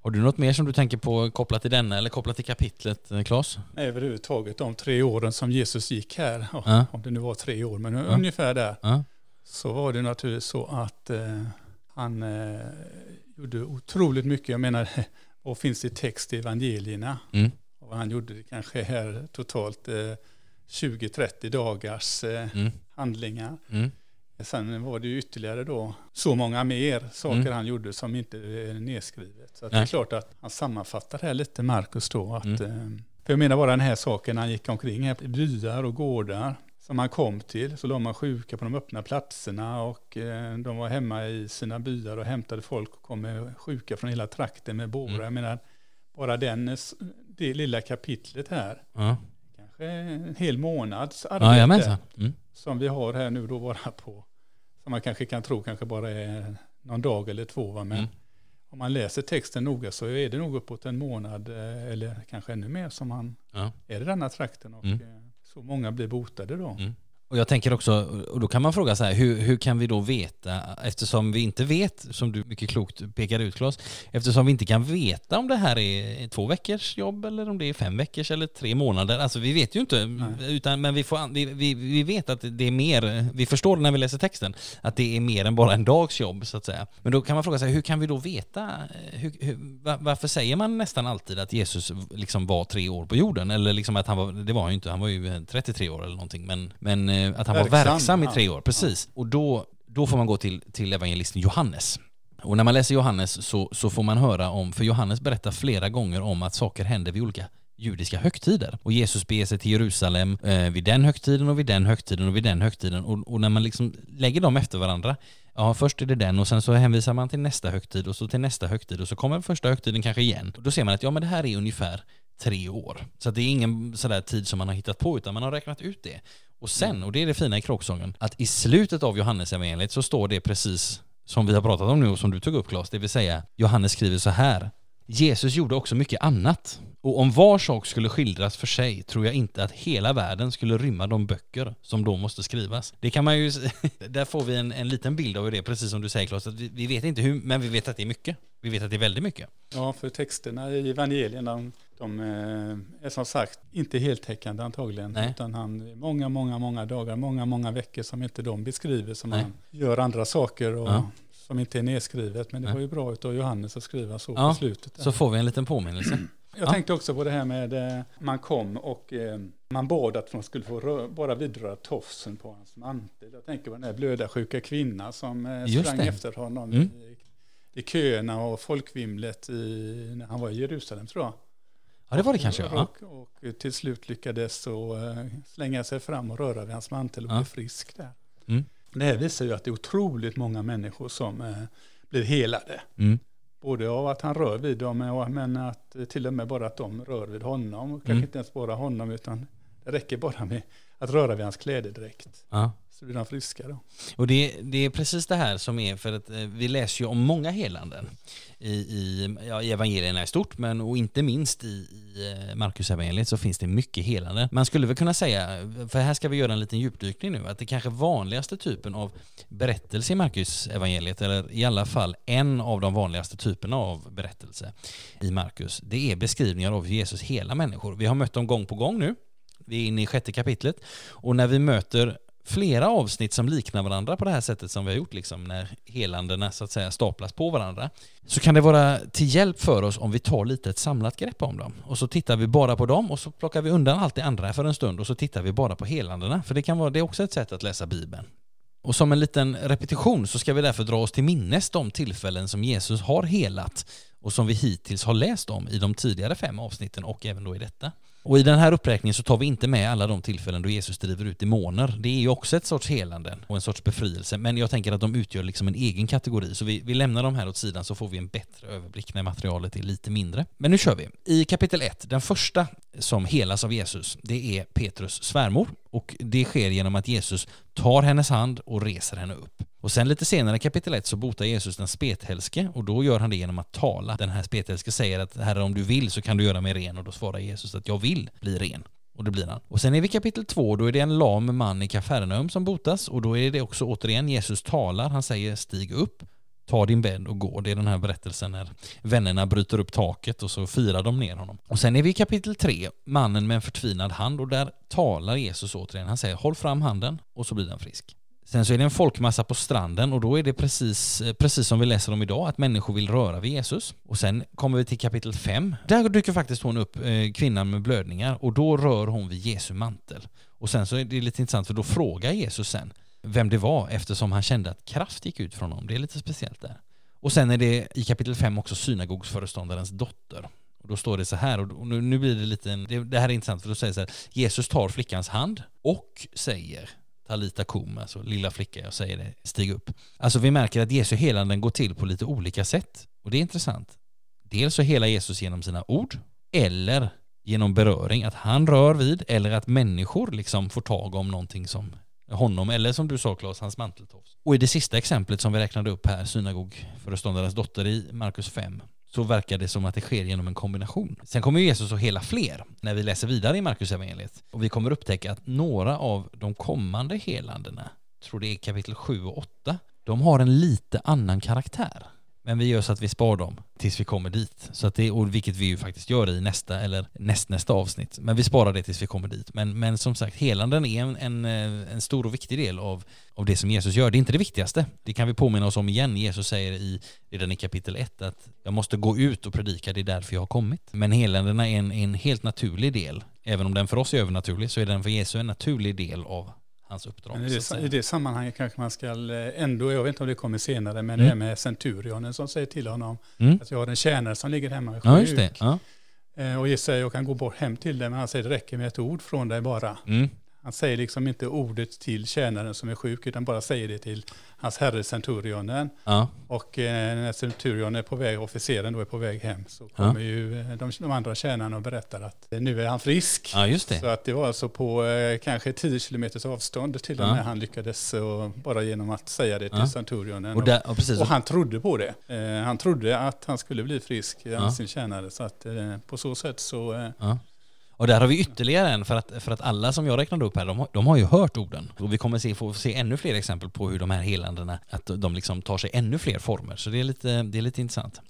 Har du något mer som du tänker på kopplat till denna eller kopplat till kapitlet, eh, Claes? Nej, överhuvudtaget de tre åren som Jesus gick här, ja, Ja. om det nu var tre år, men ungefär där, Ja, så var det naturligtvis så att eh, han eh, gjorde otroligt mycket. Jag menar, <laughs> vad finns det text i evangelierna? mm. Och han gjorde det kanske här totalt eh, 20-30 dagars eh, Mm. handlingar. Mm. Sen var det ju ytterligare då så många mer saker Mm. han gjorde som inte är nedskrivet. Så det är klart att han sammanfattar här lite, Markus då. Att, Mm. eh, för jag menar bara den här saken, han gick omkring här i byar och gårdar som han kom till, så låg man sjuka på de öppna platserna och eh, de var hemma i sina byar och hämtade folk och kom med sjuka från hela trakten med bårar. Mm. Jag menar, bara den, eh, det lilla kapitlet här, Ja. Kanske en hel månads Ja, arbete jajamensan. Mm. som vi har här nu då bara på, som man kanske kan tro kanske bara är någon dag eller två, va? men Mm. om man läser texten noga så är det nog uppåt en månad eh, eller kanske ännu mer som han Ja. är i denna trakten och Mm. eh, så många blir botade då. Mm. Och jag tänker också, och då kan man fråga så här, hur, hur kan vi då veta, eftersom vi inte vet, som du mycket klokt pekar ut Claes, eftersom vi inte kan veta om det här är två veckors jobb eller om det är fem veckors eller tre månader, alltså vi vet ju inte, Nej. utan, men vi, får, vi, vi, vi vet att det är mer, vi förstår när vi läser texten, att det är mer än bara en dags jobb så att säga. Men då kan man fråga sig, hur kan vi då veta, hur, hur, va- varför säger man nästan alltid att Jesus liksom var tre år på jorden? Eller liksom att han var, det var han ju inte, han var ju 33 år eller någonting, men, men att han var Verksam, verksam i tre år, precis. Och då, då får man gå till, till evangelisten Johannes. Och när man läser Johannes så, så får man höra om, för Johannes berättar flera gånger om att saker händer vid olika judiska högtider. Och Jesus beger sig till Jerusalem eh, vid den högtiden och vid den högtiden och vid den högtiden. Och, och när man liksom lägger dem efter varandra, ja först är det den och sen så hänvisar man till nästa högtid och så till nästa högtid och så kommer första högtiden kanske igen. Och då ser man att ja men det här är ungefär tre år. Så det är ingen sådär tid som man har hittat på utan man har räknat ut det. Och sen, och det är det fina i kråksången, att i slutet av Johannes evangeliet så står det precis som vi har pratat om nu och som du tog upp Claes, det vill säga Johannes skriver så här. Jesus gjorde också mycket annat. Och om var sak skulle skildras för sig tror jag inte att hela världen skulle rymma de böcker som då måste skrivas. Det kan man ju, <laughs> där får vi en, en liten bild av det, precis som du säger Claes, att vi, vi vet inte hur, men vi vet att det är mycket. Vi vet att det är väldigt mycket. Ja, för texterna i evangelierna, de, eh, är som sagt inte heltäckande antagligen. Nej. Utan han, många, många, många dagar, många, många veckor som inte de beskriver, som Nej. han gör andra saker och Ja. som inte är nedskrivet. Men det Nej. var ju bra utav Johannes att skriva så Ja, på slutet. Så får vi en liten påminnelse. <clears throat> Jag Ja. tänkte också på det här med eh, man kom och eh, man bad att de skulle få bara vidröra tofsen på hans mantel. Jag tänker på den här blödarsjuka kvinna som eh, Just sprang det. efter honom Mm. i, i köerna och folkvimlet i, när han var i Jerusalem tror jag. Ja, det var det kanske. Ja. Och, och till slut lyckades så eh, slänga sig fram och röra vid hans mantel och Ja. bli frisk där. Mm. Det här visar ju att det är otroligt många människor som eh, blir helade. Mm. Både av att han rör vid dem, och- men att eh, till och med bara att de rör vid honom. Och kanske Mm. inte ens bara honom, utan det räcker bara med att röra vid hans klädedräkt. Ja. Så blir de friska då. Och det, det är precis det här som är för att eh, vi läser ju om många helanden i, i, ja, i evangelierna i stort, men och inte minst i, i eh, Marcus evangeliet så finns det mycket helande. Man skulle väl kunna säga, för här ska vi göra en liten djupdykning nu, att det kanske vanligaste typen av berättelse i Marcus evangeliet, eller i alla fall en av de vanligaste typerna av berättelse i Markus, det är beskrivningar av Jesus hela människor. Vi har mött dem gång på gång nu. Vi är inne i sjätte kapitlet och när vi möter flera avsnitt som liknar varandra på det här sättet som vi har gjort, liksom när helandena så att säga staplas på varandra, så kan det vara till hjälp för oss om vi tar lite ett samlat grepp om dem. Och så tittar vi bara på dem och så plockar vi undan allt det andra för en stund och så tittar vi bara på helandena. För det kan vara, det är också ett sätt att läsa Bibeln. Och som en liten repetition så ska vi därför dra oss till minnes de tillfällen som Jesus har helat och som vi hittills har läst om i de tidigare fem avsnitten och även då i detta. Och i den här uppräkningen så tar vi inte med alla de tillfällen då Jesus driver ut demoner. Det är ju också ett sorts helande och en sorts befrielse, men jag tänker att de utgör liksom en egen kategori. Så vi, vi lämnar de här åt sidan så får vi en bättre överblick när materialet är lite mindre. Men nu kör vi. I kapitel 1, den första som helas av Jesus, det är Petrus svärmor och det sker genom att Jesus tar hennes hand och reser henne upp. Och sen lite senare i kapitel 1 så botar Jesus den spetälske och då gör han det genom att tala. Den här spetälske säger att Herre om du vill så kan du göra mig ren och då svarar Jesus att jag vill bli ren. Och det blir han. Och sen är vi i kapitel 2, då är det en lam man i Kafarnaum som botas och då är det också återigen Jesus talar, han säger stig upp, ta din bädd och gå. Det är den här berättelsen när vännerna bryter upp taket och så firar de ner honom. Och sen är vi i kapitel 3, mannen med en förtvinad hand och där talar Jesus återigen. Han säger håll fram handen och så blir den frisk. Sen så är det en folkmassa på stranden och då är det precis, eh, precis som vi läser om idag, att människor vill röra vid Jesus. Och sen kommer vi till kapitel 5. Där dyker faktiskt hon upp, eh, kvinnan med blödningar, och då rör hon vid Jesu mantel. Och sen så är det lite intressant för då frågar Jesus sen vem det var eftersom han kände att kraft gick ut från honom. Det är lite speciellt där. Och sen är det i kapitel 5 också synagogsföreståndarens dotter. Och då står det så här, och nu, nu blir det lite, en, det, det här är intressant för då säger det så här, Jesus tar flickans hand och säger Talita kum, alltså lilla flicka, jag säger det, stig upp. Alltså vi märker att Jesu helanden går till på lite olika sätt. Och det är intressant. Dels så helar Jesus genom sina ord, eller genom beröring, att han rör vid, eller att människor liksom får tag om någonting som honom, eller som du sa Claes, hans manteltofs. Och i det sista exemplet som vi räknade upp här, synagogföreståndarens dotter i Markus 5, så verkar det som att det sker genom en kombination. Sen kommer Jesus att hela fler när vi läser vidare i Markus evangeliet. Och vi kommer upptäcka att några av de kommande helandena, tror det är kapitel 7 och 8, de har en lite annan karaktär. Men vi gör så att vi spar dem tills vi kommer dit. Så att det, och vilket vi ju faktiskt gör i nästa eller nästnästa avsnitt. Men vi sparar det tills vi kommer dit. Men, men som sagt, helanden är en, en, eh, en stor och viktig del av, av det som Jesus gör. Det är inte det viktigaste. Det kan vi påminna oss om igen. Jesus säger i, redan i kapitel 1 att jag måste gå ut och predika, det är därför jag har kommit. Men helandena är en, en helt naturlig del. Även om den för oss är övernaturlig så är den för Jesus en naturlig del av hans uppdrag. Men i, det, I det sammanhanget kanske man ska ändå, jag vet inte om det kommer senare, men mm. det är med centurionen som säger till honom mm. att jag har en tjänare som ligger hemma är ja. Ja. Eh, och Jesus säger jag kan gå bort hem till dig, men han säger det räcker med ett ord från dig bara. Mm. Han säger liksom inte ordet till tjänaren som är sjuk, utan bara säger det till hans herre centurionen. Ja. Och eh, när centurionen är på väg, officeren då är på väg hem, så kommer ja. ju eh, de, de, andra tjänarna och berättar att eh, nu är han frisk. Ja, just det. Så att det var alltså på eh, kanske 10 kilometers avstånd till och med han lyckades, och bara genom att säga det till centurionen. Och, där, och, och, han trodde på det. Eh, han trodde att han skulle bli frisk, ja. sin tjänare. Så att eh, på så sätt så och där har vi ytterligare en, för att, för att alla som jag räknade upp här, de, de har ju hört orden. Och vi kommer se, få se ännu fler exempel på hur de här helandena, att de liksom tar sig ännu fler former. Så det är lite, det är lite intressant.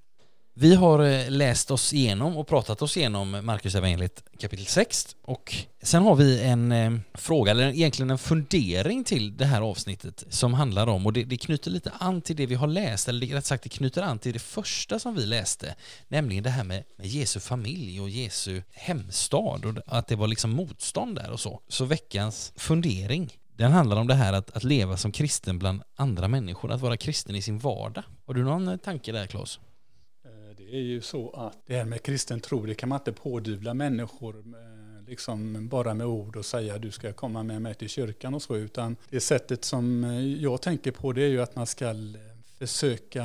Vi har eh, läst oss igenom och pratat oss igenom Marcus evangeliet kapitel 6 och sen har vi en eh, fråga, eller egentligen en fundering till det här avsnittet som handlar om, och det, det knyter lite an till det vi har läst, eller rätt sagt det knyter an till det första som vi läste, nämligen det här med, med Jesu familj och Jesu hemstad och att det var liksom motstånd där och så. Så veckans fundering den handlar om det här att, att leva som kristen bland andra människor, att vara kristen i sin vardag. Har du någon eh, tanke där Claes? Det är ju så att det här med kristen tro, det kan man inte pådyvla människor liksom bara med ord och säga du ska komma med mig till kyrkan och så, utan det sättet som jag tänker på det är ju att man ska försöka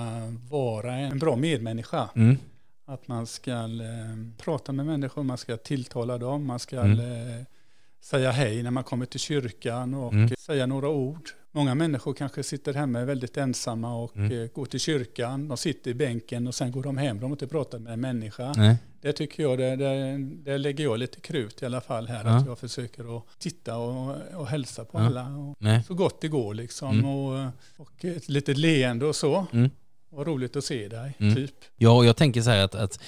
vara en bra medmänniska. Mm. Att man ska eh, prata med människor, man ska tilltala dem, man ska mm. Eh, säga hej när man kommer till kyrkan och mm. säga några ord. Många människor kanske sitter hemma väldigt ensamma och mm. Eh, går till kyrkan. De sitter i bänken och sen går de hem. De har inte pratat med en människa. Nej. Det tycker jag, det, det, det, lägger jag lite krut i alla fall här. Ja. Att jag försöker att titta och, och hälsa på ja. alla. Och så gott det går liksom. Mm. Och, och ett litet leende och så. Mm. Vad roligt att se dig, mm. typ. Ja, och jag tänker så här att, att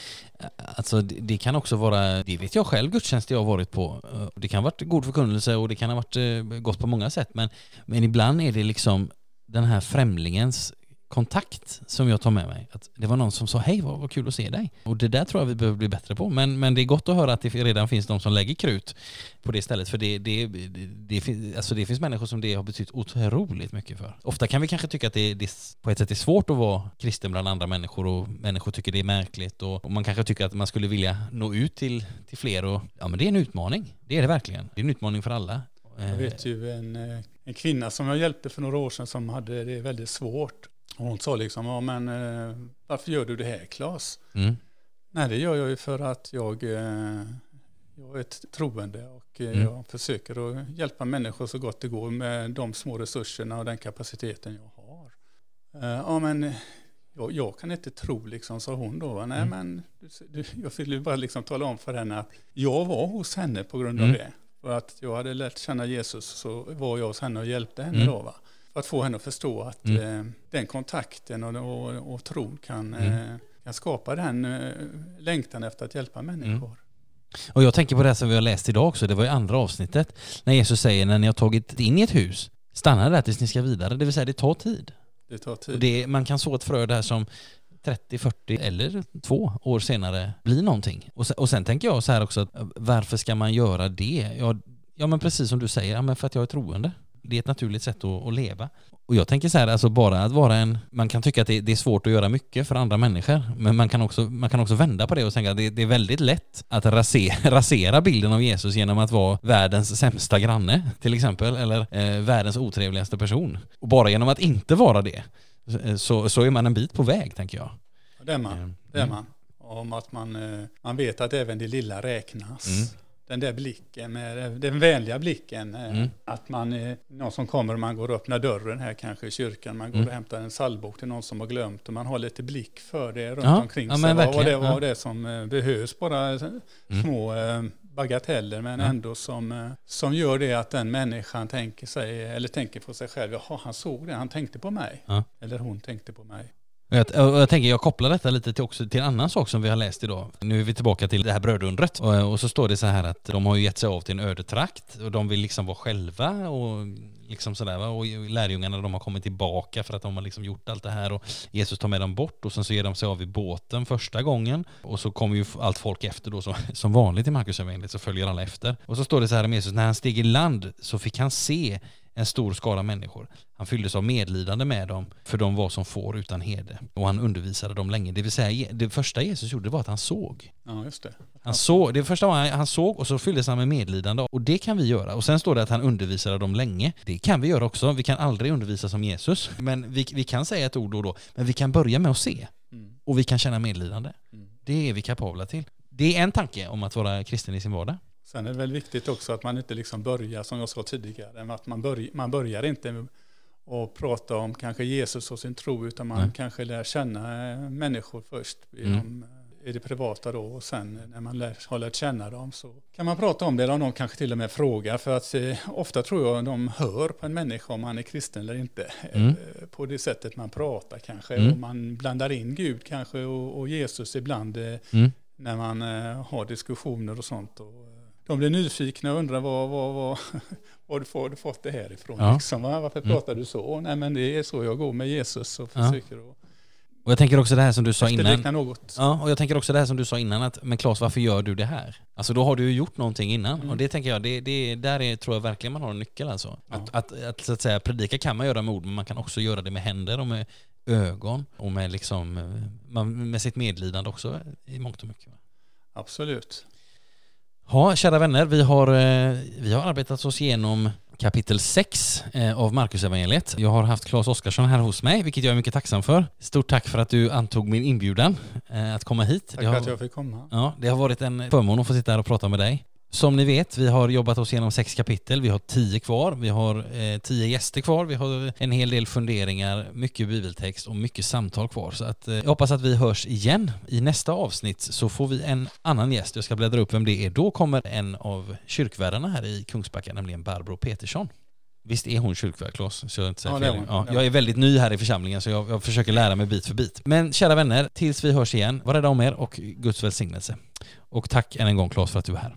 alltså, det kan också vara, det vet jag själv, gudstjänster jag har varit på. Det kan ha varit god förkunnelse och det kan ha varit eh, gott på många sätt, men, men ibland är det liksom den här främlingens kontakt som jag tar med mig. Att det var någon som sa hej vad, vad kul att se dig. Och det där tror jag vi behöver bli bättre på. Men, men det är gott att höra att det redan finns de som lägger krut på det stället. För det, det, det, det, alltså det finns människor som det har betytt otroligt mycket för. Ofta kan vi kanske tycka att det, det på ett sätt är svårt att vara kristen bland andra människor och människor tycker det är märkligt och, och man kanske tycker att man skulle vilja nå ut till, till fler och ja men det är en utmaning. Det är det verkligen. Det är en utmaning för alla. Jag vet ju en, eh, en kvinna som jag hjälpte för några år sedan som hade det väldigt svårt. Och hon sa liksom, ja men eh, varför gör du det här Claes? Mm. Nej det gör jag ju för att jag, eh, jag är ett troende och eh, mm. jag försöker att hjälpa människor så gott det går med de små resurserna och den kapaciteten jag har. Ja men jag, jag, kan inte tro liksom, sa hon då. Nej mm. men du, <laughs> jag ville bara liksom tala om för henne att jag var hos henne på grund av mm. det. För att jag hade lärt känna Jesus så var jag hos henne och hjälpte henne mm. då va. För att få henne att förstå att mm. eh, den kontakten och, och, och tron kan, mm. eh, kan skapa den eh, längtan efter att hjälpa människor. Mm. Och jag tänker på det som vi har läst idag också, det var i andra avsnittet, när Jesus säger när ni har tagit in i ett hus, stanna där tills ni ska vidare, det vill säga det tar tid. Det tar tid. Det, man kan så ett frö där som 30, 40 eller två år senare blir någonting. Och sen, och sen tänker jag så här också, varför ska man göra det? Ja, ja men precis som du säger, ja, men för att jag är troende det är ett naturligt sätt att, att, leva. Och jag tänker så här, alltså bara att vara en, man kan tycka att det, det, är svårt att göra mycket för andra människor, men man kan också, man kan också vända på det och tänka att det, det är väldigt lätt att rasera, <laughs> rasera bilden av Jesus genom att vara världens sämsta granne, till exempel, eller eh, världens otrevligaste person. Och bara genom att inte vara det, så, så är man en bit på väg, tänker jag. Det är man. Det är mm. man. Om att man, eh, man vet att även det lilla räknas. Mm. Den där blicken, den vänliga blicken. eh, Mm. Att man, är någon som kommer och man går och öppnar dörren här kanske i kyrkan, man går Mm. och hämtar en psalmbok till någon som har glömt och man har lite blick för det runt Ja, omkring ja, sig. vad, det, vad det som eh, behövs, bara eh, små eh, bagateller men ändå som, som gör det att den människan tänker sig, eller tänker på sig själv, jaha han såg det, han tänkte på mig. Eller hon tänkte på mig. Och Jag, och jag tänker, jag kopplar detta lite till, också till en annan sak som vi har läst idag. Nu är vi tillbaka till det här brödundret. Och, och så står det så här att de har ju gett sig av till en öde trakt och de vill liksom vara själva och liksom sådär va. Och lärjungarna de har kommit tillbaka för att de har liksom gjort allt det här och Jesus tar med dem bort och sen så ger de sig av i båten första gången och så kommer ju allt folk efter då som, som vanligt i Markus evangeliet så följer alla efter. Och så står det så här om Jesus, när han steg i land så fick han se en stor skara människor. Han fylldes av medlidande med dem, för de var som får utan hede. Och han undervisade dem länge. Det vill säga, det första Jesus gjorde var att han såg. Ja, just det. Han såg, det första var han, han såg och så fylldes han med medlidande. Och det kan vi göra. Och sen står det att han undervisade dem länge. Det kan vi göra också. Vi kan aldrig undervisa som Jesus. Men vi, vi kan säga ett ord då och då. Men vi kan börja med att se. Mm. Och vi kan känna medlidande. Mm. Det är vi kapabla till. Det är en tanke om att vara kristen i sin vardag. Sen är det väl viktigt också att man inte liksom börjar, som jag sa tidigare, att man, börj man börjar inte och prata om kanske Jesus och sin tro, utan man Nej. kanske lär känna eh, människor först genom, eh, i det privata då och sen när man lär, har lärt känna dem så kan man prata om det eller om de kanske till och med frågar för att eh, ofta tror jag de hör på en människa om man är kristen eller inte Mm. eh, på det sättet man pratar kanske Mm. och man blandar in Gud kanske och, och Jesus ibland eh, Mm. när man eh, har diskussioner och sånt. Och, eh, de blir nyfikna och undrar vad, vad, vad, <laughs> vad du får du fått det här ifrån. Ja. Liksom, va? Varför Mm. pratar du så? Nej men det är så jag går med Jesus och Ja. försöker att Och jag tänker också det här som du sa innan. något. Ja, och jag tänker också det här som du sa innan att, men Claes varför gör du det här? Alltså då har du ju gjort någonting innan Mm. och det tänker jag, det, det, där är, tror jag verkligen man har en nyckel alltså. Ja. Att, att, att, så att säga predika kan man göra med ord men man kan också göra det med händer och med ögon och med liksom, eh, man, med sitt medlidande också i mångt och mycket. Absolut. Ja, kära vänner, vi har, eh, vi har arbetat oss igenom kapitel 6 eh, av Markusevangeliet. Jag har haft Claes Oskarsson här hos mig, vilket jag är mycket tacksam för. Stort tack för att du antog min inbjudan eh, att komma hit. Tack för har- att jag fick komma. Ja, det har varit en förmån att få sitta här och prata med dig. Som ni vet, vi har jobbat oss igenom sex kapitel, vi har tio kvar, vi har eh, tio gäster kvar, vi har en hel del funderingar, mycket bibeltext och mycket samtal kvar. Så att, eh, jag hoppas att vi hörs igen. I nästa avsnitt så får vi en annan gäst, jag ska bläddra upp vem det är. Då kommer en av kyrkvärdarna här i Kungsbacka, nämligen Barbro Petersson. Visst är hon kyrkvärd, Claes? Så jag, inte säger Ja, fel. Ja, jag är väldigt ny här i församlingen så jag, jag försöker lära mig bit för bit. Men kära vänner, tills vi hörs igen, var rädda om er och Guds välsignelse. Och tack än en gång Claes för att du är här.